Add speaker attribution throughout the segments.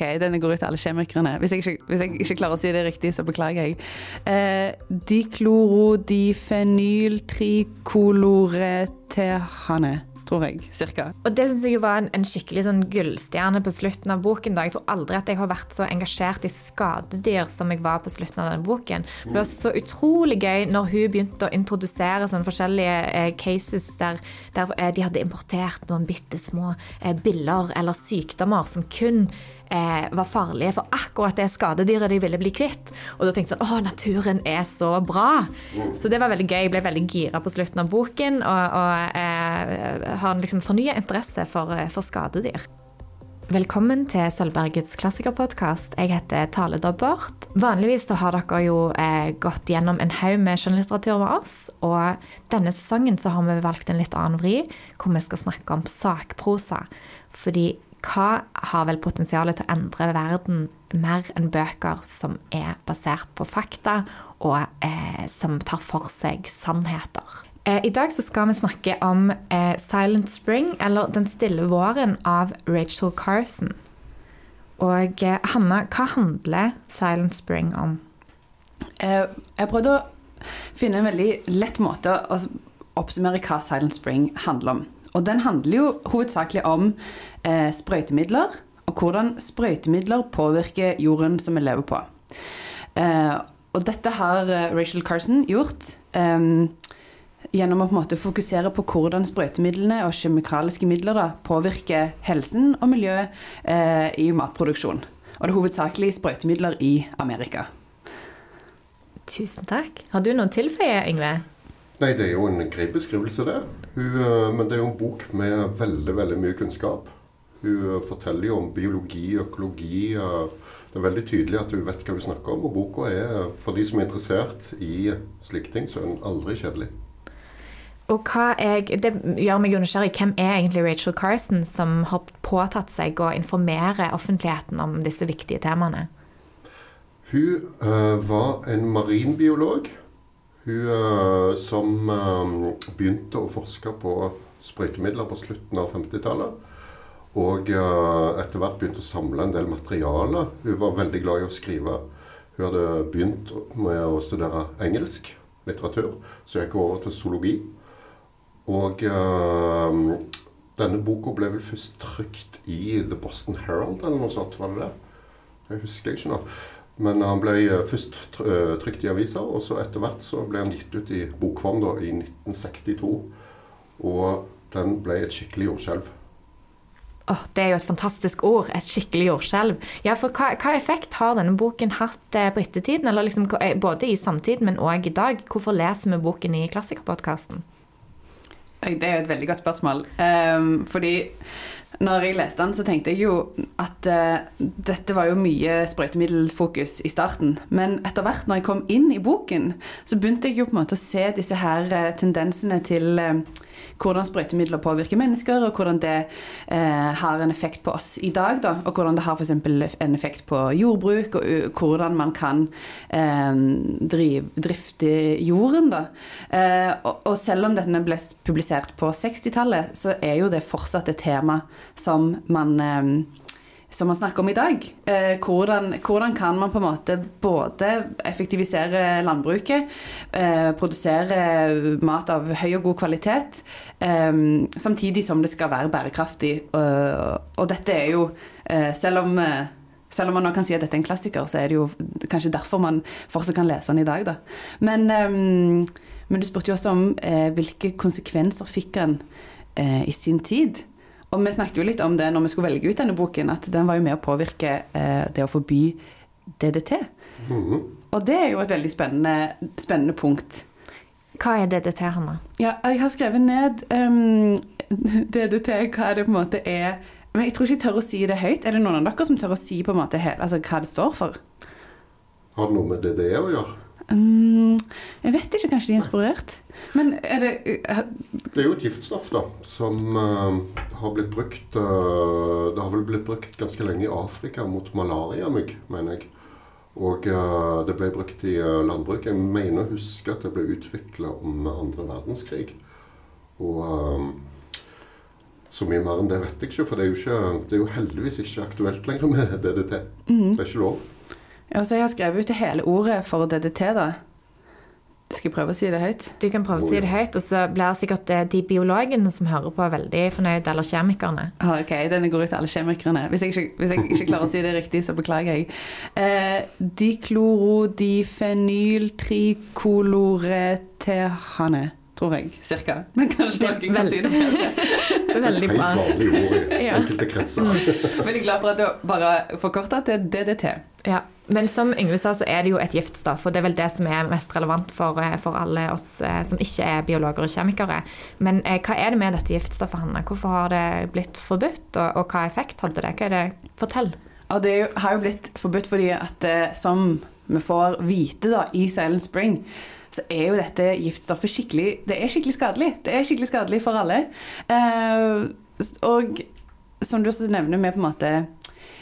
Speaker 1: OK, denne går ut til alle kjemikerne. Hvis jeg, ikke, hvis jeg ikke klarer å si det riktig, så beklager jeg. Eh, diklorodifenyltrikolorethane, tror jeg. Cirka.
Speaker 2: Og det syns jeg var en, en skikkelig sånn gullstjerne på slutten av boken. da. Jeg tror aldri at jeg har vært så engasjert i skadedyr som jeg var på slutten av denne boken. Det var så utrolig gøy når hun begynte å introdusere sånne forskjellige eh, cases der, der eh, de hadde importert noen bitte små eh, biller eller sykdommer som kun eh, var farlige for akkurat det skadedyret de ville bli kvitt. Og da tenkte jeg sånn Å, naturen er så bra! Så det var veldig gøy. Jeg ble veldig gira på slutten av boken og, og eh, har liksom fornya interesse for, eh, for skadedyr. Velkommen til Sølvbergets klassikerpodkast. Jeg heter Tale Dobbert. Vanligvis så har dere jo eh, gått gjennom en haug med skjønnlitteratur med oss. Og denne sesongen så har vi valgt en litt annen vri, hvor vi skal snakke om sakprosa. Fordi hva har vel potensialet til å endre verden mer enn bøker som er basert på fakta, og eh, som tar for seg sannheter? Eh, I dag skal vi snakke om eh, 'Silent Spring', eller 'Den stille våren' av Rachel Carson. Og eh, Hanna, hva handler 'Silent Spring' om?
Speaker 1: Eh, jeg prøvde å finne en veldig lett måte å oppsummere hva Silent Spring handler om. Og den handler jo hovedsakelig om eh, sprøytemidler, og hvordan sprøytemidler påvirker jorden som vi lever på. Eh, og dette har eh, Rachel Carson gjort eh, gjennom å på en måte fokusere på hvordan sprøytemidlene og kjemikaliske midler da, påvirker helsen og miljøet eh, i matproduksjon. Og det er hovedsakelig sprøytemidler i Amerika.
Speaker 2: Tusen takk. Har du noen tilføye, Yngve?
Speaker 3: Nei, det er jo en grei beskrivelse, det. Hun, eh, men det er jo en bok med veldig, veldig mye kunnskap. Hun eh, forteller jo om biologi, økologi. eh, Det er veldig tydelig at hun vet hva hun snakker om. Og boka er, for de som er interessert i slike ting, så er den aldri kjedelig.
Speaker 2: Og hva er, det gjør meg jo nysgjerrig. Hvem er egentlig Rachel Carson, som har påtatt seg å informere offentligheten om disse viktige temaene?
Speaker 3: Hun uh, var en marinbiolog. Hun eh, som eh, begynte å forske på sprøytemidler på slutten av 50-tallet. Og eh, etter hvert begynte å samle en del materiale. Hun var veldig glad i å skrive. Hun hadde begynt med å studere engelsk litteratur, så gikk hun over til zoologi. Og denne boka ble vel først trykt i The Boston Herald eller noe sånt, var det det? Jeg husker ikke nå. Men han ble eh, først eh, trykt i aviser, og så etter hvert så ble han gitt ut i bokform da, i 1962. Og den ble et skikkelig jordskjelv.
Speaker 2: Åh, det er jo et fantastisk ord. Et skikkelig jordskjelv. Ja, for hva, hva effekt har denne boken hatt eh, på ettertiden? Eller liksom, både i samtid, men òg i dag? Hvorfor leser vi boken i Klassikerpodkasten?
Speaker 1: Det er jo et veldig godt spørsmål. Um, fordi når jeg leste den, så tenkte jeg jo at uh, dette var jo mye sprøytemiddelfokus i starten. Men etter hvert, når jeg kom inn i boken, så begynte jeg jo på en måte å se disse her uh, tendensene til eh, hvordan sprøytemidler påvirker mennesker, og hvordan det eh, har en effekt på oss i dag. Da, og hvordan det har f.eks. en effekt på jordbruk, og hvordan man kan eh, drive, drifte jorden. Da. Eh, og, og selv om denne ble publisert på 60-tallet, så er jo det fortsatt et tema som man eh, som man snakker om i dag. Eh, hvordan, hvordan kan man på en måte både effektivisere landbruket, eh, produsere mat av høy og god kvalitet, eh, samtidig som det skal være bærekraftig. Og, og dette er jo, eh, selv om eh, selv om man nå kan si at dette er en klassiker, så er det jo kanskje derfor man fortsatt kan lese den i dag. Da. Men, eh, men du spurte jo også om eh, hvilke konsekvenser fikk eh, i sin tid. Og vi snakket jo litt om det når vi skulle velge ut denne boken, at den var jo med å påvirke eh, det å forby DDT. Og det er jo et veldig spennende, spennende punkt.
Speaker 2: Hva er DDT, Hanna?
Speaker 1: Ja, jeg har skrevet ned um, DDT, hva det på en måte er. Men jeg tror ikke jeg tør å si det høyt. Er det noen av dere som tør å si på en måte altså, hva det står for?
Speaker 3: Har det noe med DDE å gjøre?
Speaker 1: Mm, jeg vet ikke, kanskje de er inspirert? Men er det uh,
Speaker 3: Det er jo et giftstoff da, som uh, har blitt brukt uh, Det har vel blitt brukt ganske lenge i Afrika mot malariamygg, mener jeg. Og det ble brukt i landbruk. Jeg mener å huske at det ble utvikla under andre verdenskrig. Og Så mye mer enn det vet jeg ikke, for det er jo, ikke, det er jo heldigvis ikke aktuelt lenger med DDT.
Speaker 1: Mm.
Speaker 3: Det er ikke lov.
Speaker 1: Ja, så jeg har skrevet ut det hele ordet for DDT, da. Skal jeg prøve å si det høyt?
Speaker 2: Du kan prøve å si det høyt, og så blir sikkert eh, de biologene som hører på, veldig fornøyd, eller kjemikerne.
Speaker 1: Ah, ok, denne går ut til alle kjemikerne. Hvis jeg ikke, hvis jeg ikke klarer å si det riktig, så beklager jeg. Eh, Diklorodifenyltrikolorethane, tror jeg. Cirka. Men kanskje noen kan si det bedre.
Speaker 2: Veldig
Speaker 3: Et
Speaker 2: bra.
Speaker 3: helt vanlig ord i
Speaker 2: Ja.
Speaker 3: enkelte kretser.
Speaker 1: Veldig glad for at du bare forkorta til DDT.
Speaker 2: Ja, Men som Yngve sa, så er det jo et giftstoff, og det er vel det som er mest relevant for, eh, for alle oss eh, som ikke er biologer og kjemikere. Men eh, hva er det med dette giftstoffet, Hanne? Hvorfor har det blitt forbudt, og, og hva effekt hadde det? Hva er det? Fortell.
Speaker 1: Ja, det jo- har jo blitt forbudt fordi at eh, som vi får vite da, i Silent Spring, så er jo dette giftstoffet skikkelig Det er skikkelig skadelig. Det er skikkelig skadelig for alle. Eh, og som du også nevner med på en måte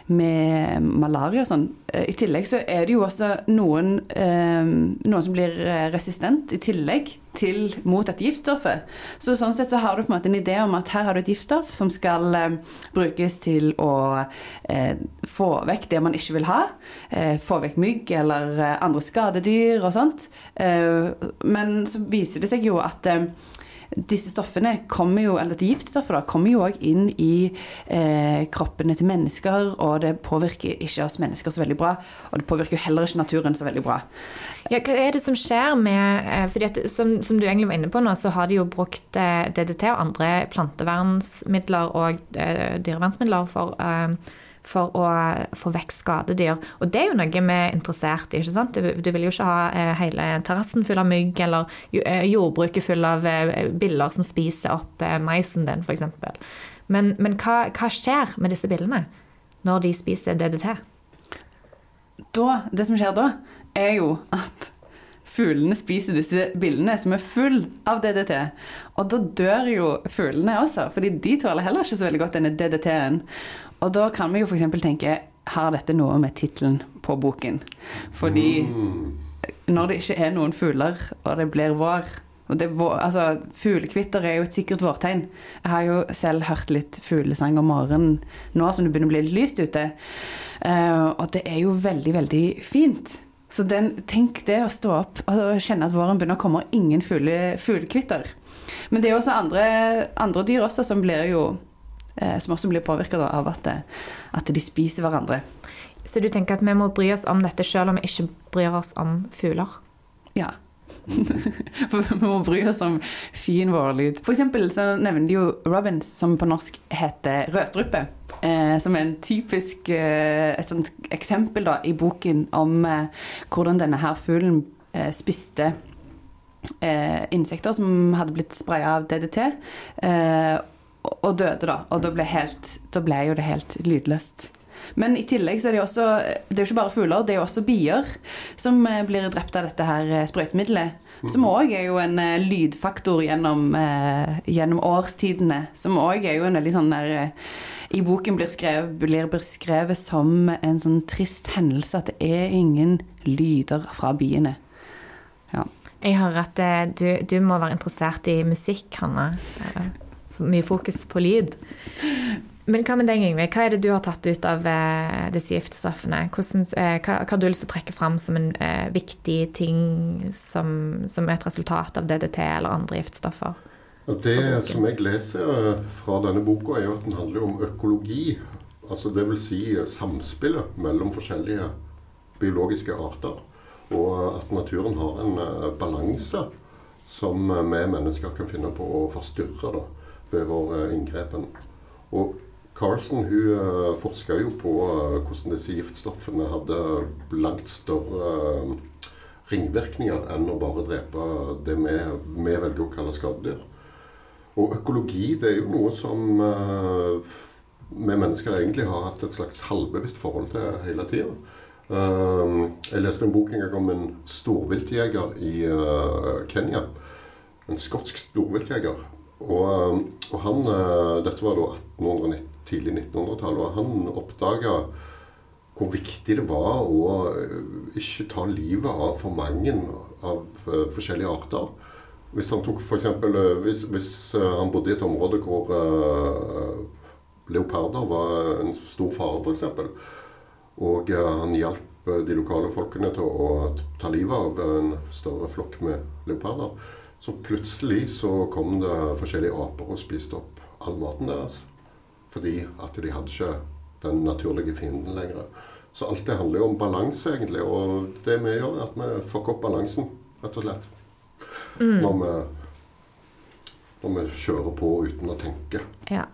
Speaker 1: med malaria og sånn. eh, I tillegg så er det jo også noen, eh, noen som blir eh, resistent i tillegg til mot dette giftstoffet. Så sånn sett så har du på en måte en idé om at her har du et giftstoff som skal brukes til å få vekk det man ikke vil ha. Få vekk mygg eller andre skadedyr og sånt. Men så viser det seg jo at disse stoffene kommer jo, eller dette giftstoffet da, kommer jo òg inn i eh, kroppene til mennesker, og det påvirker ikke oss mennesker så veldig bra. Og det påvirker jo heller ikke naturen så veldig bra.
Speaker 2: Ja, hva er det som skjer med eh, fordi at, som, som du egentlig var inne på nå, så har de jo brukt eh, DDT og andre plantevernsmidler og eh, dyrevernsmidler for, eh, for å få vekk skadedyr. Og det er jo noe vi er interessert i. ikke sant? Du, du vil jo ikke ha eh, hele terrassen full av mygg, eller eh, jordbruket full av eh, biller som spiser opp maisen din, f.eks. Men, men hva, hva skjer med disse billene når de spiser DDT?
Speaker 1: Da, det som skjer da, er jo at fuglene spiser disse billene som er full av DDT. Og da dør jo fuglene også, fordi de tåler heller ikke så veldig godt denne DDT-en. Og da kan vi jo f.eks. tenke har dette noe med tittelen på boken? Fordi når det ikke er noen fugler, og det blir vår og det, altså, Fuglekvitter er jo et sikkert vårtegn. Jeg har jo selv hørt litt fuglesang om morgenen nå som det begynner å bli litt lyst ute. Uh, og det er jo veldig, veldig fint. Så den, tenk det å stå opp og kjenne at våren begynner å komme, og ingen fuglekvitter. Men det er jo også andre, andre dyr også som blir jo som også blir påvirka av at, at de spiser hverandre.
Speaker 2: Så du tenker at vi må bry oss om dette selv om vi ikke bryr oss om fugler?
Speaker 1: Ja. For vi må bry oss om fin vårlyd. For eksempel så nevner de jo Robins, som på norsk heter rødstrupe. Eh, som er en typisk eh, et sånt eksempel da, i boken om eh, hvordan denne her fuglen eh, spiste eh, insekter som hadde blitt spraya av DDT. Eh, og- døde, da. Og da ble, helt, da ble jo det helt lydløst. Men i tillegg så er det jo også Det er jo ikke bare fugler, det er jo også bier som eh, blir drept av dette her eh, sprøytemiddelet. Som òg er jo en eh, lydfaktor gjennom, eh, gjennom årstidene. Som òg er jo en veldig sånn der I boken blir, skrevet, blir beskrevet som en sånn trist hendelse at det er ingen lyder fra biene. Ja.
Speaker 2: Jeg hører at du, du må være interessert i musikk, Hanne. Så mye fokus på lyd. Men hva med deg, Yngve? Hva er det du har tatt ut av eh, disse giftstoffene? Hvordan, eh, hva, hva har du lyst til å trekke fram som en uh, viktig ting som, som er et resultat av DDT eller andre giftstoffer?
Speaker 3: Det som jeg leser fra denne boka, er jo at den handler om økologi. Altså vil si samspillet mellom forskjellige biologiske arter. Og at naturen har en balanse som vi mennesker kan finne på å forstyrre da, vår eh, inngrepen. Og Carson hun uh, forska jo på eh, hvordan disse giftstoffene hadde langt større eh, ringvirkninger enn å bare drepe det vi, vi velger å kalle skadedyr. Og økologi det er jo noe som eh, vi mennesker egentlig har hatt et slags halvbevisst forhold til hele tida. jeg leste en bok en gang om en storviltjeger i eh, Kenya. En skotsk storviltjeger. Og, eh, og han, eh, Dette var da 1890, tidlig 1900-tall, og han oppdaga hvor viktig det var å eh, ikke ta livet av for mange av forskjellige arter. Hvis han tok for eksempel, hvis, hvis han bodde i et område hvor uh, leoparder var en stor fare, f.eks., og uh, han hjalp de lokale folkene til å ta livet av en større flokk med leoparder, så plutselig så kom det forskjellige aper og spiste opp all maten deres. Fordi at de hadde ikke den naturlige fienden lenger. Så alt det handler jo om balanse, egentlig. Og det vi gjør, er at vi fucker opp balansen, rett og slett. Når, vi, når vi kjører på uten å tenke.
Speaker 2: Ja.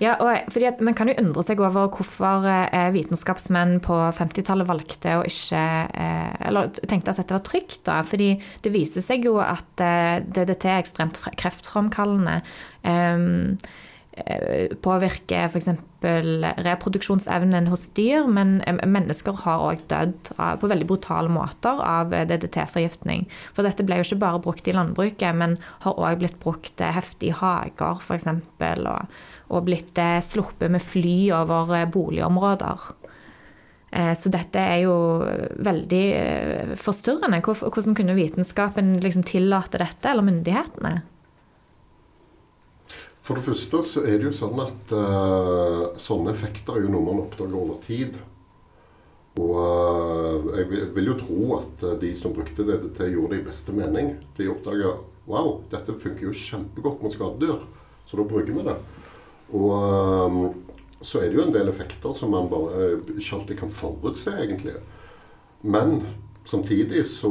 Speaker 2: Ja, at Man kan jo undre seg over hvorfor eh, vitenskapsmenn på 50-tallet valgte å ikke eh, Eller tenkte at dette var trygt. da, fordi det viser seg jo at eh, DDT er ekstremt kreftframkallende. Um, eh, påvirker f.eks. reproduksjonsevnen hos dyr, men eh, mennesker har òg dødd på veldig brutale måter av eh, DDT-forgiftning. For dette ble jo ikke bare brukt i landbruket, men har òg blitt brukt eh, heftig i hager, f.eks. Og, og blitt eh, sluppet med fly over eh, boligområder. Eh, Så dette er jo veldig eh, forstyrrende. Hvordan kunne vitenskapen liksom tillate dette, eller myndighetene?
Speaker 3: For det første så er det jo sånn at uh, sånne effekter er jo noe man oppdager over tid. Og uh, jeg vil, vil jo tro at eh, de som brukte det til, gjorde det i beste mening. De oppdaga wow, dette funker jo kjempegodt mot skadedyr, så da bruker vi det. Og uh, så er det jo en del effekter som man bare ikke alltid kan forutse, egentlig. Men samtidig så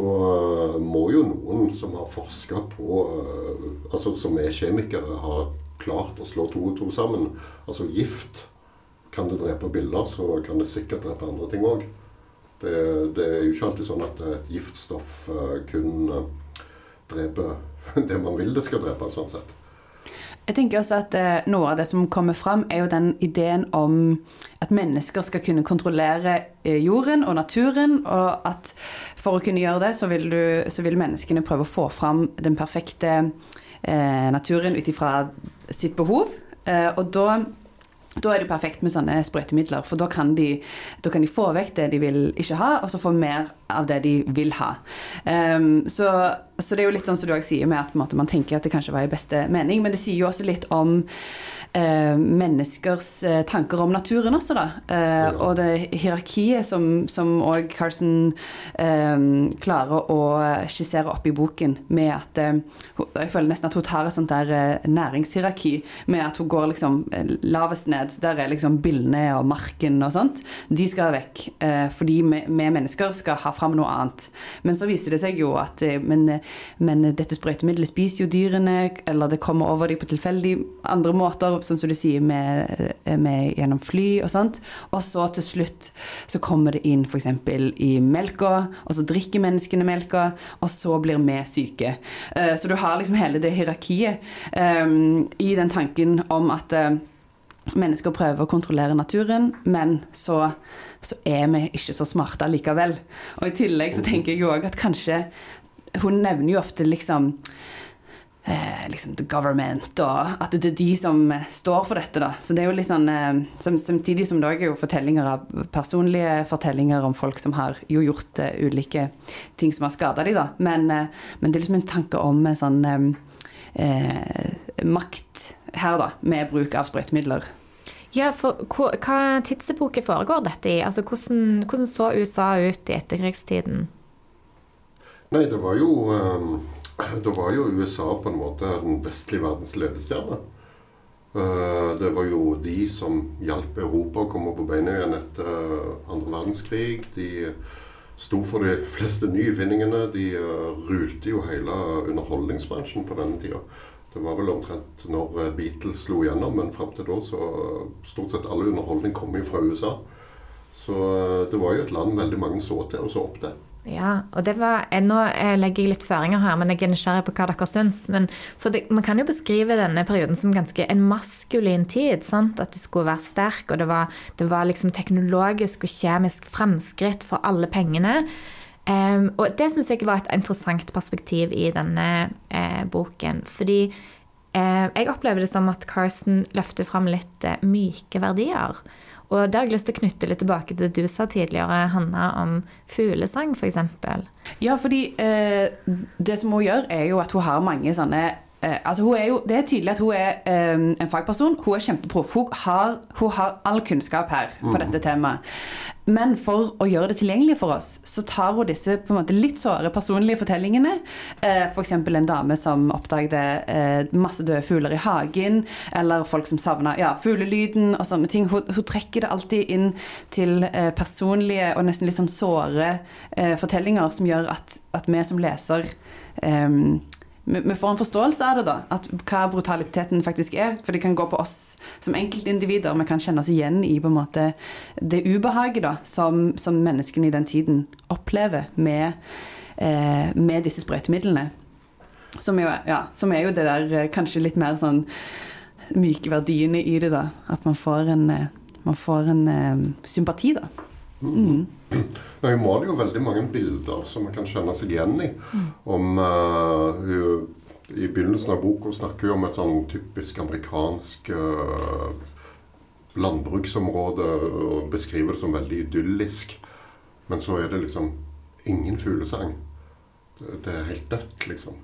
Speaker 3: må jo noen som har forska på Altså som er kjemikere, ha klart å slå to og to sammen. Altså gift. Kan det drepe biller, så kan det sikkert drepe andre ting òg. Det, det er jo ikke alltid sånn at et giftstoff eh, kun eh, dreper det man vil det skal drepe, sånn sett.
Speaker 1: Jeg tenker også at eh, Noe av det som kommer fram, er jo den ideen om at mennesker skal kunne kontrollere jorden og naturen. Og at for å kunne gjøre det, så vil, du, så vil menneskene prøve å få fram den perfekte eh, naturen ut ifra sitt behov. Eh, og da da er det perfekt med sånne sprøytemidler, for da kan, de, da kan de få vekk det de vil ikke ha, og så få mer av det de vil ha. Um, så, så det er jo litt sånn som du også sier med at man tenker at det kanskje var i beste mening, men det sier jo også litt om eh, menneskers eh, tanker om naturen også, da. Eh, og det hierarkiet som, som også Carson eh, klarer å skissere opp i boken, med at eh, Jeg føler nesten at hun tar et sånt der eh, næringshierarki, med at hun går liksom lavest ned. Der er liksom billene og marken og sånt. De skal vekk, fordi vi, vi mennesker skal ha fram noe annet. Men så viser det seg jo at men, men dette sprøytemiddelet spiser jo dyrene, eller det kommer over dem på tilfeldig andre måter, sånn som du sier, med, med, gjennom fly og sånt. Og så til slutt så kommer det inn f.eks. i melka, og så drikker menneskene melka, og så blir vi syke. Uh, Så du har liksom hele det hierarkiet um, i den tanken om at uh, mennesker prøver å kontrollere naturen, men så, så er vi ikke så smarte likevel. Og i tillegg så tenker jeg òg at kanskje Hun nevner jo ofte liksom eh, liksom the government, og at det er de som eh, står for dette. da. Så det er jo litt sånn, eh, som, Samtidig som det òg er jo fortellinger av personlige fortellinger om folk som har jo gjort eh, ulike ting som har skada dem, da. Men, eh, men det er liksom en tanke om en sånn eh, eh, makt her, da, med bruk av sprøytemidler.
Speaker 2: Ja, for hva, tidsepoke foregår dette i? Altså, hvordan, hvordan så USA ut i etterkrigstiden?
Speaker 3: Nei, det var jo eh, Da var jo USA på en måte den vestlige verdens ledestjerne. Eh, Det var jo de som hjalp Europa å komme på beina igjen etter eh, andre verdenskrig. De sto for de fleste nyvinningene. De eh, rulte jo hele underholdningsbransjen på denne tida. Det var vel omtrent når Beatles slo gjennom, men fram til da så stort sett all underholdning kom jo fra USA. Så det var jo et land veldig mange så til og så opp til.
Speaker 2: Ja, og det var, eh, Nå eh, legger jeg litt føringer her, men jeg er nysgjerrig på hva dere syns. Men det, Man kan jo beskrive denne perioden som ganske en maskulin tid. sant? At du skulle være sterk, og det var, det var liksom teknologisk og kjemisk fremskritt for alle pengene. Um, og det syns jeg var et interessant perspektiv i denne eh, boken. Fordi eh, jeg opplever det som at Carson løfter fram litt eh, myke verdier. Og det har jeg lyst til å knytte litt tilbake til det du sa tidligere, Hanna, om fuglesang f.eks. For
Speaker 1: ja, fordi eh, det som hun gjør, er jo at hun har mange sånne Eh, altså hun er jo, det er tydelig at hun er eh, en fagperson. Hun er kjempeproff. Hun, hun, har all kunnskap her på mm. dette temaet. Men for å gjøre det tilgjengelig for oss, så tar hun disse måte litt såre personlige fortellingene. Eh, F.eks. en dame som oppdaget eh, masse døde fugler i hagen. Eller folk som savna ja, fuglelyden og sånne ting. Hun, hun, trekker det alltid inn til eh, personlige og nesten litt sånn såre eh, fortellinger som gjør at, at vi som leser vi får en forståelse av det, da. At hva brutaliteten faktisk er. For det kan gå på oss som enkeltindivider. Vi kan kjenne oss igjen i på en måte det ubehaget da, som, som menneskene i den tiden opplever med, eh, med disse sprøytemidlene. Som, jo, ja, som er jo det der eh, kanskje litt mer sånn myke verdiene i det, da. At man får en, eh, man får en eh, sympati, da. Mm.
Speaker 3: Nå maler jo veldig mange bilder som man kan kjenne seg igjen i. Om uh, hun, I begynnelsen av boka snakker hun om et sånn typisk amerikansk uh, landbruksområde og beskriver det som veldig idyllisk. Men så er det liksom ingen fuglesang. Det er helt dødt, liksom.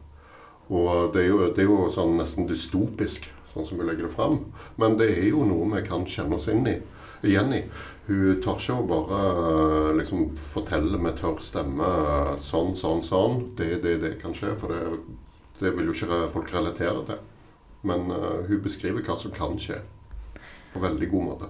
Speaker 3: Og det er, jo, det er jo sånn nesten dystopisk, sånn som vi legger det fram. Men det er jo noe vi kan kjenne oss inn i, i. Hun tør ikke å bare eh, liksom, fortelle med tørr stemme sånn, sånn, sånn. Det, det, det kan skje. For det, det vil jo ikke folk relatere til. Men uh, hun beskriver hva som kan skje. På veldig god måte.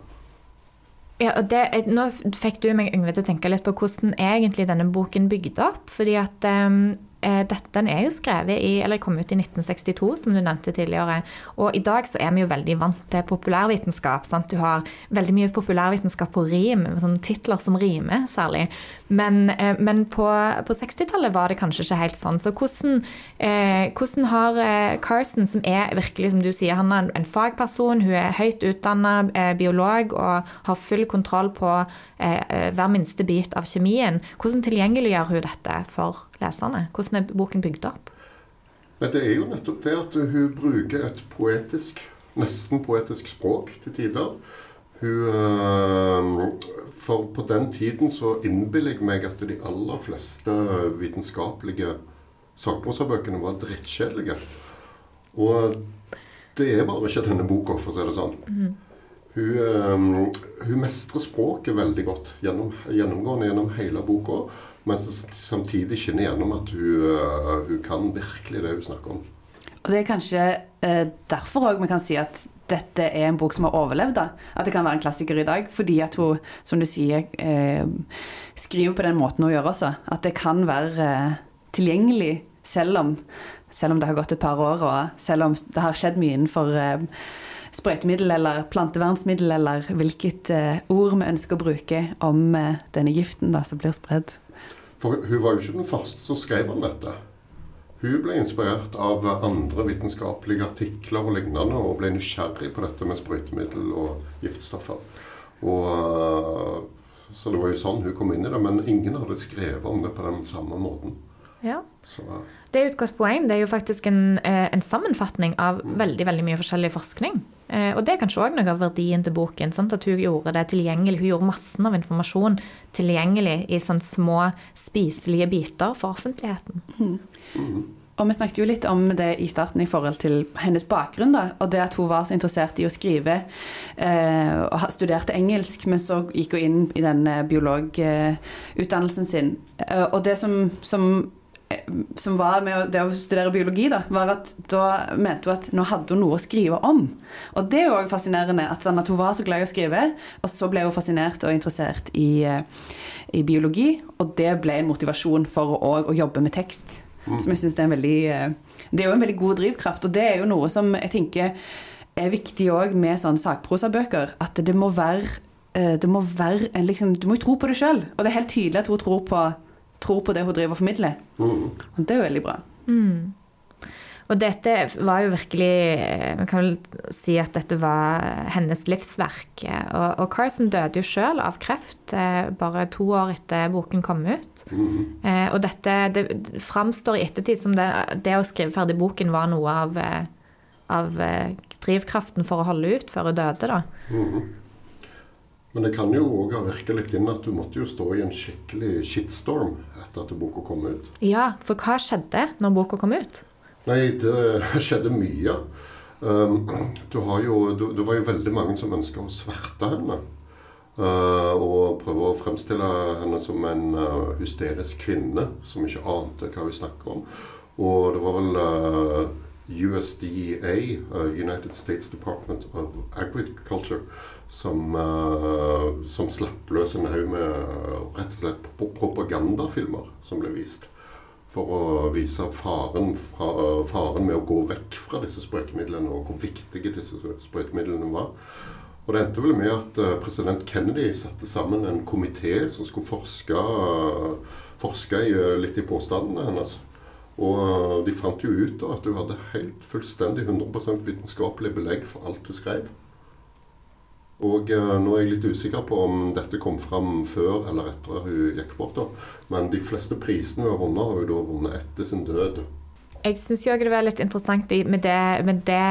Speaker 2: Ja, og det, Nå fikk du meg Yngve, til å tenke litt på hvordan egentlig denne boken bygde opp. fordi at um, Eh, dette er jo skrevet i, eller kom ut i 1962, som du nevnte tidligere. Og i dag så er vi jo veldig vant til populærvitenskap. Sant? Du har veldig mye populærvitenskap på rim, sånne titler som rimer særlig. Men, eh, men på, på 60-tallet var det kanskje ikke helt sånn. Så hvordan, eh, hvordan har eh, Carson, som er virkelig, som du sier, han er en, fagperson, hun er høyt utdanna biolog og har full kontroll på hver minste bit av kjemien, hvordan tilgjengeliggjør hun dette for leserne? Hvordan er boken bygd opp?
Speaker 3: Men det er jo nettopp det at hun bruker et poetisk, nesten poetisk språk til tider. Hun, eh, for på den tiden så innbiller jeg meg at de aller fleste vitenskapelige sakprosabøkene var drittkjedelige. Og det er bare ikke denne boka, for å si det sånn. Mm. Hun, um, hun, mestrer språket veldig godt gjennom, gjennomgående gjennom hele boka. Men samtidig skinner gjennom at hun, uh, hun, kan virkelig det hun snakker om.
Speaker 1: Og Det er kanskje uh, derfor òg vi kan si at dette er en bok som har overlevd. da. At det kan være en klassiker i dag. Fordi at hun, som du sier, eh, skriver på den måten hun gjør også. At det kan være tilgjengelig selv om, selv om, det har gått et par år, og selv om det har skjedd mye innenfor sprøytemiddel eller plantevernsmiddel, eller hvilket uh, ord vi ønsker å bruke om uh, denne giften da, som blir spredd.
Speaker 3: For hun var jo ikke den første som skrev om dette. Hun ble inspirert av andre vitenskapelige artikler og lignende, og ble nysgjerrig på dette med sprøytemiddel og giftstoffer. Og, uh, så det var jo sånn hun kom inn i det. Men ingen hadde skrevet om det på den samme måten.
Speaker 2: Ja. Så, det er jo et godt poeng. Det er jo faktisk en, en sammenfatning av mm. veldig veldig mye forskjellig forskning. Eh, og det er kanskje òg noe av verdien til boken. Sant? At hun gjorde det tilgjengelig. Hun gjorde massen av informasjon tilgjengelig i sånne små, spiselige biter for offentligheten. Mm.
Speaker 1: Og vi snakket jo litt om det i starten i forhold til hennes bakgrunn. da, Og det at hun var så interessert i å skrive eh, og studerte engelsk, men så gikk hun inn i den biologutdannelsen sin. Eh, og det som, som som var med det å studere biologi, da, var at da mente hun at nå hadde hun noe å skrive om. Og det er jo òg fascinerende at, sånn at, hun var så glad i å skrive, og så ble hun fascinert og interessert i, eh, i biologi, og det ble en motivasjon for å, å jobbe med tekst. Mm. Som jeg syns er en veldig eh, Det er jo en veldig god drivkraft, og det er jo noe som jeg tenker er viktig òg med sånne sakprosabøker. At det må være eh, det må være en, liksom, Du må jo tro på det sjøl. Og det er helt tydelig at hun tror på tror på det hun driver og formidler. Mm. Og det er jo veldig bra. Mm.
Speaker 2: Og dette var jo virkelig Vi kan vel si at dette var hennes livsverk. Og, og Carson døde jo sjøl av kreft eh, bare to år etter boken kom ut. Mm. Eh, og dette det framstår i ettertid som det, det, å skrive ferdig boken var noe av, eh, av drivkraften for å holde ut før hun døde, da.
Speaker 3: Mm. Men det kan jo òg ha virka litt inn at du måtte jo stå i en skikkelig shitstorm etter at boka kom ut.
Speaker 2: Ja, for hva skjedde når boka kom ut?
Speaker 3: Nei, det skjedde mye. Um, du jo, du, det var jo veldig mange som ønska å sverte henne. Uh, og prøve å fremstille henne som en uh, hysterisk kvinne som ikke ante hva hun snakker om. Og det var vel uh, USDA, United States Department of Agriculture, som, som slapp løs en haug med rett og slett propagandafilmer som ble vist for å vise faren, fra, faren, med å gå vekk fra disse sprøytemidlene, og hvor viktige disse sprøytemidlene var. Og Det endte vel med at eh, president Kennedy satte sammen en komité som skulle forske, forske litt i påstandene hennes. Og de fant jo ut at du hadde helt fullstendig 100% vitenskapelig belegg for alt du skrev. Og uh, nå er jeg litt usikker på om dette kom fram før eller etter at hun gikk bort. da. Men de fleste prisene hun har vunnet, har hun da vunnet etter sin død.
Speaker 2: Jeg syns det var litt interessant med det, med det,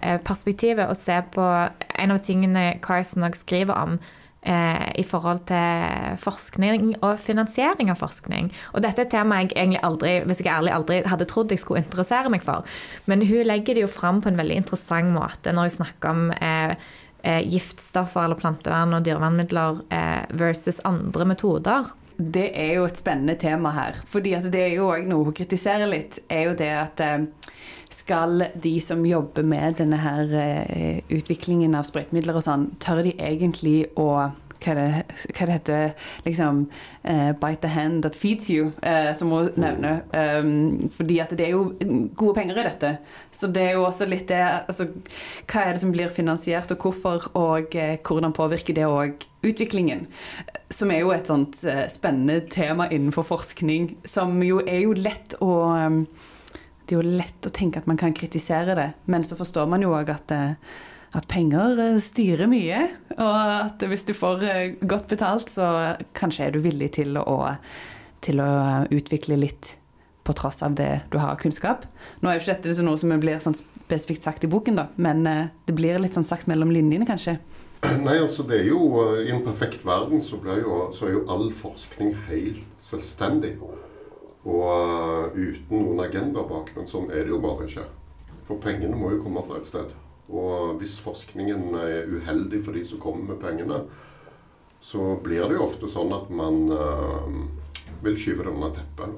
Speaker 2: eh, perspektivet å se på en av tingene Carson òg skriver om. Eh, I forhold til forskning og finansiering av forskning. Og dette er et tema jeg egentlig aldri hvis jeg er ærlig aldri hadde trodd jeg skulle interessere meg for. Men hun legger det jo fram på en veldig interessant måte når hun snakker om eh, eh, giftstoffer eller plantevern og dyrevernmidler eh, versus andre metoder.
Speaker 1: Det er jo et spennende tema her. fordi det er jo òg noe hun kritiserer litt. er jo det at eh, skal de som jobber med denne her eh, utviklingen av sprøytemidler og sånn, tør de egentlig å hva det, hva det heter liksom uh, Bite the hand that feeds you, uh, som hun nevner. Um, fordi at det er jo gode penger i dette. Så det er jo også litt det altså, Hva er det som blir finansiert, og hvorfor, og uh, hvordan påvirker det òg utviklingen? Som er jo et sånt spennende tema innenfor forskning, som jo er jo lett å um, Det er jo lett å tenke at man kan kritisere det, men så forstår man jo òg at at penger eh, styrer mye. Og at hvis du får eh, godt betalt, så kanskje er du villig til å, til å utvikle litt på tross av det du har av kunnskap. Nå er jo ikke dette noe som blir sånn spesifikt sagt i boken, da, men eh, det blir litt sånn sagt mellom linjene, kanskje.
Speaker 3: Nei, altså det er jo I en perfekt verden så, jo, så er jo all forskning helt selvstendig. Og uh, uten noen agenda bak. Men sånn er det jo bare ikke. For pengene må jo komme fra et sted. Og hvis forskningen er uheldig for de som kommer med pengene, så blir det jo ofte sånn at man uh, vil skyve det under teppet.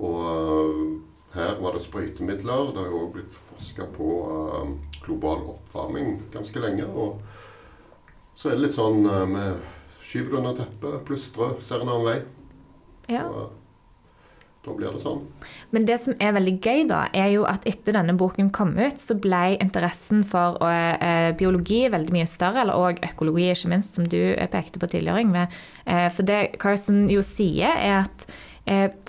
Speaker 3: Og uh, her var det sprøytemidler. Det har jo òg blitt forska på uh, global oppvarming ganske lenge. Og så er det litt sånn Vi skyver det under teppet, plystrer, ser en annen vei.
Speaker 2: Ja. Og,
Speaker 3: da blir det sånn.
Speaker 2: Men det som er veldig gøy, da, er jo at etter denne boken kom ut, så ble interessen for uh, biologi veldig mye større, eller òg økologi, ikke minst, som du eh, pekte på tidligere, Yngve. Uh, for det Carson jo sier, er at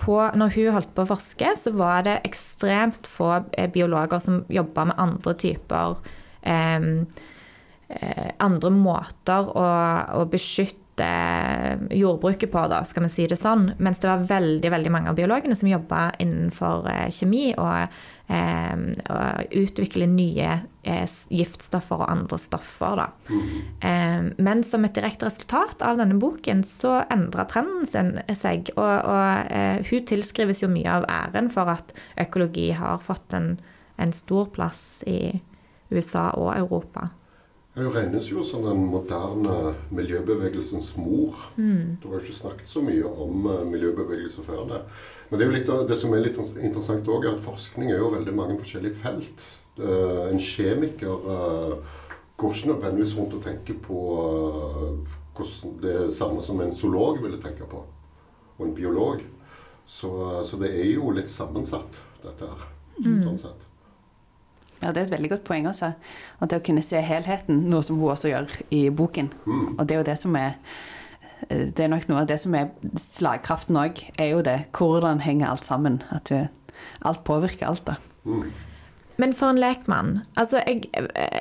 Speaker 2: på, når hun holdt på å forske, så var det ekstremt få biologer som jobba med andre typer andre måter å, å beskytte jordbruket på, da, skal vi si det sånn. Mens det var veldig veldig mange av biologene som jobba innenfor eh, kjemi og, eh, og utvikle nye eh, giftstoffer og andre stoffer. Da. Mm. men som et direkte resultat av denne boken så endra trenden seg. Og, og hun tilskrives jo mye av æren for at økologi har fått en, en stor plass i USA og Europa.
Speaker 3: Hun regnes jo som den moderne miljøbevegelsens mor. Mm. Det var jo ikke snakket så mye om uh, miljøbevegelse før det. Men det, litt, det som er litt interessant òg, er at forskning er jo veldig mange forskjellige felt. Uh, en kjemiker uh, går ikke nødvendigvis rundt og tenker på det samme som en zoolog ville tenke på. Og en biolog. Så, så det er jo litt sammensatt, dette her. Mm. sånn sett.
Speaker 1: Ja, Det er et veldig godt poeng. også. Og det å kunne se helheten, noe som hun også gjør i boken. Mm. Og det er jo det som er eh, det er nok noe av det som er slagkraften òg, er jo det. Hvordan henger alt sammen? At du, alt påvirker alt, da. Mm.
Speaker 2: Men for en lekmann altså Jeg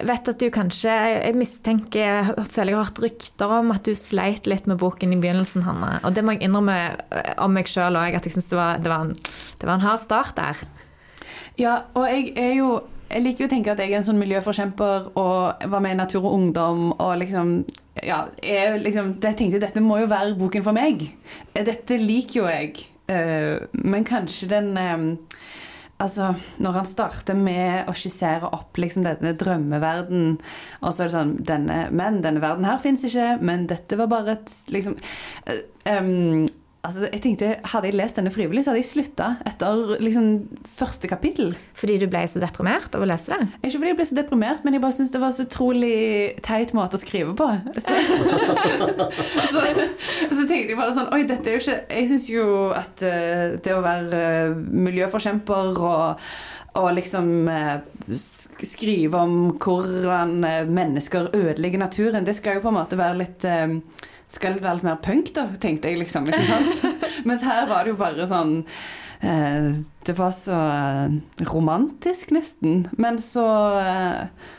Speaker 2: vet at du kanskje Jeg mistenker jeg føler jeg har hørt rykter om at du sleit litt med boken i begynnelsen, Hanne. Og det må jeg innrømme eh, om meg sjøl òg, at jeg syns det, det, det, var en hard start der.
Speaker 1: Ja, og jeg er jo jeg liker å tenke at jeg er en sånn miljøforkjemper og var med i Natur og Ungdom og liksom Ja, jeg, liksom, jeg tenkte dette må jo være boken for meg. Dette liker jo jeg. Eh, men kanskje den eh, Altså, når han starter med å skissere opp liksom denne drømmeverden, og så er det sånn denne, Men denne verden her fins ikke, men dette var bare et liksom eh, em, Altså, jeg tenkte, Hadde jeg lest denne frivillig, så hadde jeg slutta etter liksom, første kapittel.
Speaker 2: Fordi du ble så deprimert av å lese det?
Speaker 1: Ikke fordi jeg ble så deprimert, men jeg bare syntes det var så utrolig teit måte å skrive på. Så, så, så tenkte jeg bare sånn Oi, dette er jo ikke Jeg syns jo at eh, det å være eh, miljøforkjemper og, og liksom eh, skrive om hvordan mennesker ødelegger naturen, det skal jo på en måte være litt eh, skal det være litt mer punk, da, tenkte jeg liksom. ikke sant? Mens her var det jo bare sånn eh, Det var så eh, romantisk, nesten. Men så eh,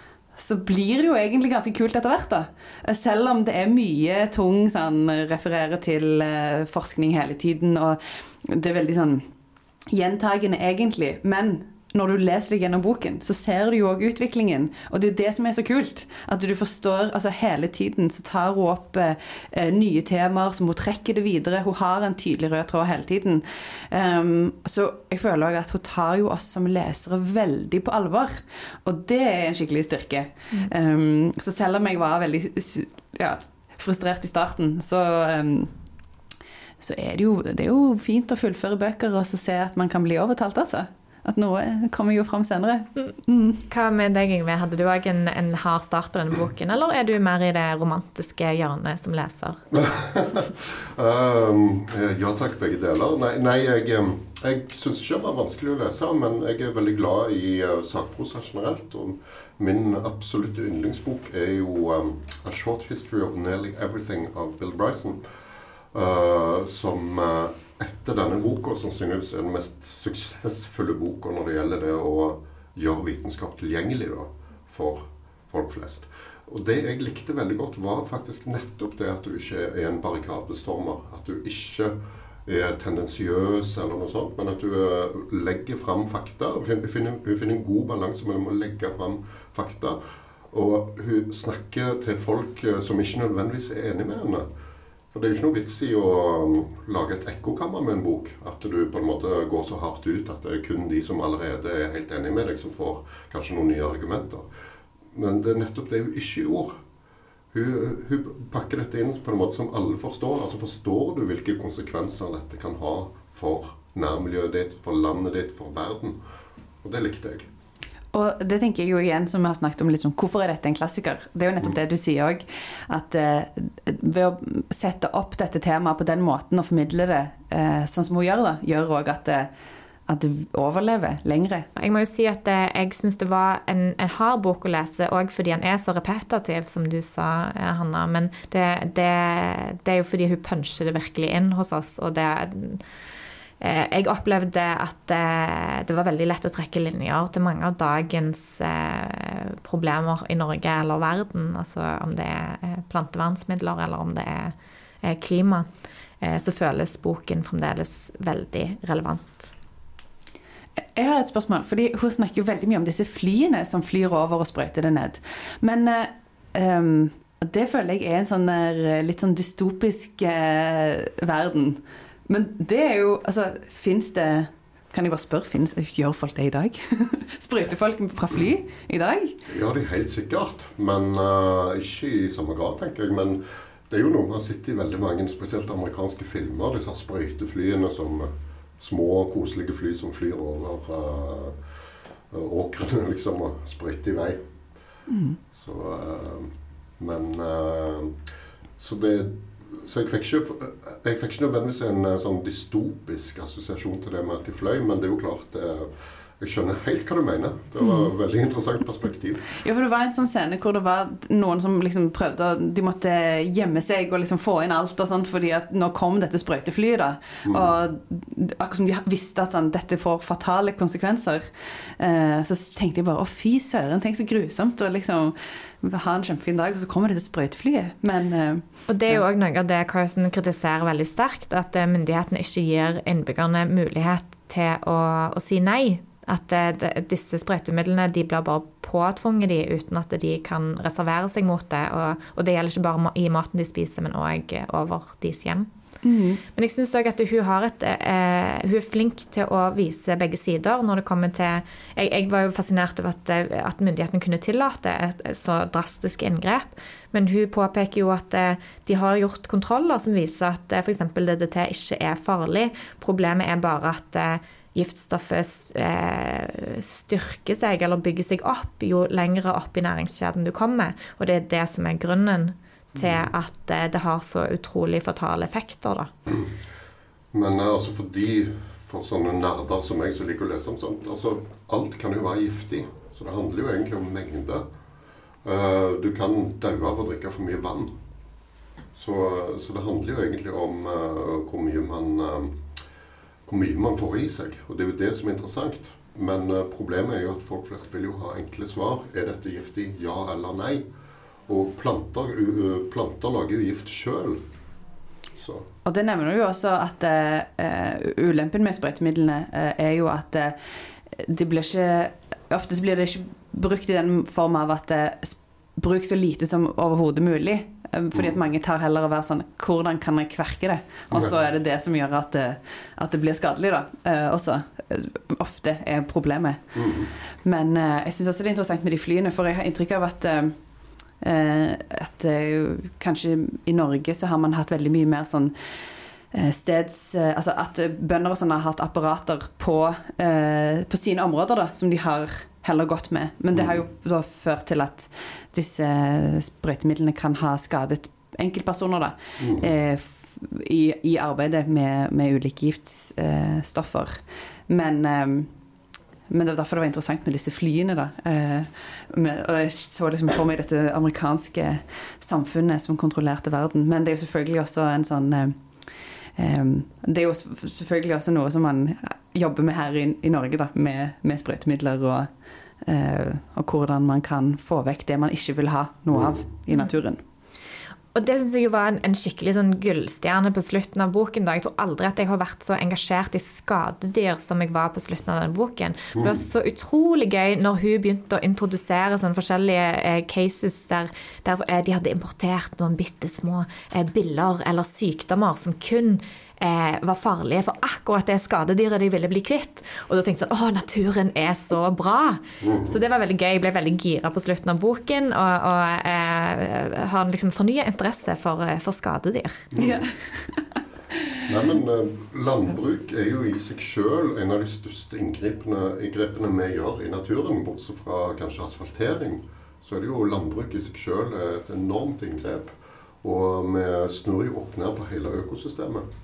Speaker 1: så blir det jo egentlig ganske kult etter hvert, da. Eh, Selv om det er mye tung sånn refererer til eh, forskning hele tiden, og det er veldig sånn gjentagende egentlig. Men når du leser deg gjennom boken, så ser du jo òg utviklingen. Og det er det som er så kult. At du forstår altså Hele tiden så tar hun opp eh, nye temaer som hun trekker det videre. Hun har en tydelig rød tråd hele tiden. Um, så jeg føler òg at hun tar jo oss som lesere veldig på alvor. Og det er en skikkelig styrke. Um, så selv om jeg var veldig ja, frustrert i starten, så um, så er det, jo, det er jo fint å fullføre bøker og så se at man kan bli overtalt, altså. At noe kommer jo fram senere. Mm.
Speaker 2: Hva med deg, Yngve? Hadde du òg en, en hard start på denne boken, eller er du mer i det romantiske hjørnet som leser?
Speaker 3: Um, ja takk, begge deler. Nei, nei jeg, jeg syns ikke den var vanskelig å lese, men jeg er veldig glad i uh, sakprosa generelt. Og min absolutte yndlingsbok er jo um, A Short History of Nearly Everything av Bill Bryson. Uh, som uh, etter denne boka sannsynligvis er den mest suksessfulle boka når det gjelder det å gjøre vitenskap tilgjengelig da, for folk flest. Og det jeg likte veldig godt, var faktisk nettopp det at du ikke er en barrikadestormer. At du ikke er tendensiøs eller noe sånt, men at du eh, legger fram fakta. Hun finner, finner, en god balanse mellom å legge fram fakta og hun snakker til folk eh, som ikke nødvendigvis er enig med henne. For det er jo ikke noe vits i å um, lage et ekkokammer med en bok. At du på en måte går så hardt ut at det er kun de som allerede er helt enig med deg, som får kanskje noen nye argumenter. Men det er nettopp det hun ikke gjorde. Hun, hun pakker dette inn på en måte som alle forstår. Altså Forstår du hvilke konsekvenser dette kan ha for nærmiljøet ditt, for landet ditt, for verden? Og det likte jeg.
Speaker 1: Og det tenker jeg jo igjen, som vi har snakket om litt sånn, Hvorfor er dette en klassiker? Det er jo nettopp det du sier òg. At eh, ved å sette opp dette temaet på den måten og formidle det eh, sånn som hun gjør, da, gjør òg at, det- at det overlever lengre.
Speaker 2: Jeg må jo si at eh, jeg syns det var en, en hard bok å lese, òg fordi han er så repetativ, som du sa, eh, Hanna. Men det, det, det er jo fordi hun puncher det virkelig inn hos oss, og det eh, Jeg opplevde at eh, det var veldig lett å trekke linjer til mange av dagens eh, problemer i Norge eller verden. Altså om det er eh, plantevernsmidler eller om det er eh, klima. Eh, så føles boken fremdeles veldig relevant.
Speaker 1: Jeg har et spørsmål, fordi Hun snakker jo veldig mye om disse flyene som flyr over og sprøyter det ned. Men eh, em, det føler jeg er en sånn der, litt sånn dystopisk uh, verden. Men det er jo Altså, fins det Kan jeg bare spørre, finnes, gjør folk det i dag? Sprøyter folk fra fly i dag?
Speaker 3: Ja, det er helt sikkert. Men uh, ikke i samme grad, tenker jeg. Men det er jo noe man har sett i veldig mange, spesielt amerikanske filmer. Disse sprøyteflyene som eh, små, koselige fly som flyr over uh, åkrene, liksom, og sprøyter i vei. Så uh, Men uh, Så det så jeg fikk, ikke, jeg fikk ikke nødvendigvis en eh, sånn dystopisk assosiasjon til det med at de fløy, men det er jo klart det, Jeg skjønner helt hva du mener. Det var et veldig interessant perspektiv.
Speaker 1: Ja, for det var en sånn scene hvor det var noen som liksom prøvde De måtte gjemme seg og liksom få inn alt og sånt, fordi at nå kom dette sprøyteflyet, da. Og akkurat som de visste at sånn, dette får fatale konsekvenser, eh, så tenkte jeg bare å fy søren, tenk så grusomt å liksom ha en kjempefin dag, og så kommer dette sprøyteflyet. Men uh,
Speaker 2: Og det er jo òg noe av det Carson kritiserer veldig sterkt, at eh, myndighetene ikke gir innbyggerne mulighet til å, å si nei At eh, de, disse sprøytemidlene de blir bare påtvunget de uten at de kan reservere seg mot det. Og, og det gjelder ikke bare i maten de spiser, men òg over deres hjem. Men jeg syns òg at hun, et, eh, hun er flink til å vise begge sider når det kommer til Jeg, jeg var jo fascinert over at, eh, at myndighetene kunne tillate et, så drastisk inngrep. Men hun påpeker jo at eh, de har gjort kontroller som viser at eh, f.eks. DDT ikke er farlig. Problemet er bare at eh, giftstoffet styrker seg eller bygger seg opp jo lengre opp i næringskjeden du kommer. Og det er det som er grunnen til at eh, det har så utrolig fatale effekter. da.
Speaker 3: Men eh, altså for de, for sånne nerder som meg som liker å lese om sånt altså Alt kan jo være giftig. Så det handler jo egentlig om mengde. Eh, du kan daue av å drikke for mye vann. Så, så det handler jo egentlig om hvor mye man hvor mye man får i seg. Og det er jo det som er interessant. Men problemet er jo at folk flest vil jo ha enkle svar. Er dette giftig? Ja eller nei? Og planter, planter lager jo gift sjøl.
Speaker 1: Og det nevner jo også at uh, ulempen med sprøytemidlene uh, er jo at uh, de blir ikke Ofte blir det ikke brukt i den form av at uh, bruk så lite som overhodet mulig. Eh, Fordi at mange tar heller å være sånn Hvordan kan jeg kverke det? Og så er det det som gjør at det, at det blir skadelig, da. Eh, også. eh, Ofte er problemet.
Speaker 3: mm.
Speaker 1: Men eh, jeg syns også det er interessant med de flyene, for jeg har inntrykk av at eh, eh, at eh, kanskje i Norge så har man hatt veldig mye mer sånn eh, steds eh, Altså at eh, bønder og sånn har hatt apparater på, eh, på sine områder da, som de har heller gått med. Men det har jo da ført til at disse sprøytemidlene kan ha skadet enkeltpersoner, da.
Speaker 3: Mm.
Speaker 1: Eh, i, I arbeidet med, med ulike giftstoffer. Eh, men det var derfor det var interessant med disse flyene. da. Eh, og jeg så liksom for meg dette amerikanske samfunnet som kontrollerte verden. Men det er jo selvfølgelig også en sånn eh, eh, Det er jo selvfølgelig også noe som man jobber med her i, i Norge, da, med, med sprøytemidler og, og hvordan man kan få vekk det man ikke vil ha noe av i naturen.
Speaker 2: Og det syns jeg jo var en, en skikkelig sånn gullstjerne på slutten av boken. da. Jeg tror aldri at jeg har vært så engasjert i skadedyr som jeg var på slutten av denne boken. Det var så utrolig gøy når hun begynte å introdusere sånne forskjellige eh, cases der, der eh, de hadde importert noen bitte små eh, biller eller sykdommer som kun eh, var farlige for akkurat det skadedyret de ville bli kvitt. Og da tenkte jeg sånn Å, naturen er så bra! Så det var veldig gøy. Jeg ble veldig gira på slutten av boken og, og eh, har liksom fornya interesse for, eh, for skadedyr.
Speaker 1: Ja.
Speaker 3: Nei, men eh, Landbruk er jo i seg sjøl en av de største inngripene, inngrepene vi gjør i naturen. Bortsett fra kanskje asfaltering, så er det jo landbruk i seg sjøl et enormt inngrep. Og vi snur jo opp ned på hele økosystemet.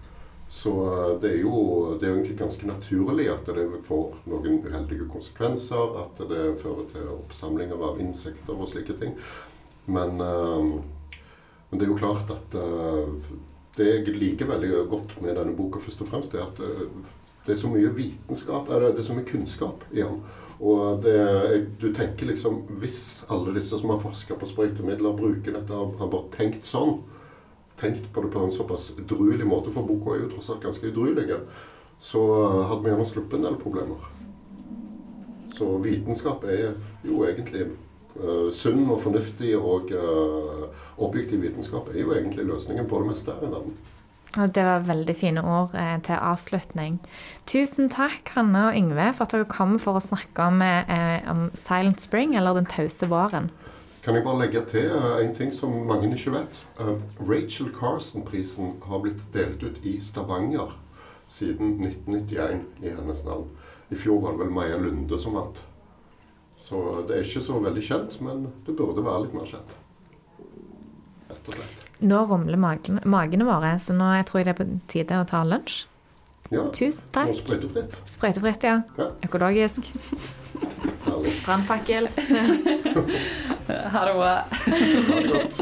Speaker 3: Så eh, det er, jo, det er jo egentlig ganske naturlig at det får noen uheldige konsekvenser. At det fører til oppsamlinger av insekter og slike ting. Men, eh, men det er jo klart at eh, det jeg liker veldig godt med denne boka, først og fremst, er at det er så mye vitenskap, eller det er så mye kunnskap i den. Og det, du tenker liksom Hvis alle disse som har forska på sprøytemidler, bruker dette, har, har bare tenkt sånn, tenkt på det på en såpass edruelig måte, for boka er jo tross alt ganske edruelig, så eh, hadde vi gjerne sluppet en del problemer. Så vitenskap er jo egentlig uh, sunn og fornuftig, og uh, objektiv vitenskap er jo egentlig løsningen på det meste her i verden.
Speaker 2: Og det var veldig fine ord eh, til avslutning. Tusen takk, Hanne og Yngve, for at dere kom for å snakke om, eh, om Silent Spring, eller Den tause våren.
Speaker 3: Kan jeg bare legge til eh, en ting som mange ikke vet? Eh, Rachel Carson-prisen har blitt delt ut i Stavanger siden 1991 i hennes navn. I fjor var det vel Maja Lunde som vant. Så det er ikke så veldig kjent, men det burde være litt mer kjent. Rett og slett.
Speaker 2: Nå rumler magen, magene våre, så nå jeg tror jeg det er på tide å ta lunsj.
Speaker 3: Ja,
Speaker 2: Tusen
Speaker 3: og
Speaker 2: takk.
Speaker 3: sprøytefritt.
Speaker 2: Sprøytefritt, ja.
Speaker 3: Ja.
Speaker 2: Økologisk. Brannfakkel.
Speaker 1: Ha det bra.
Speaker 3: Ha det godt.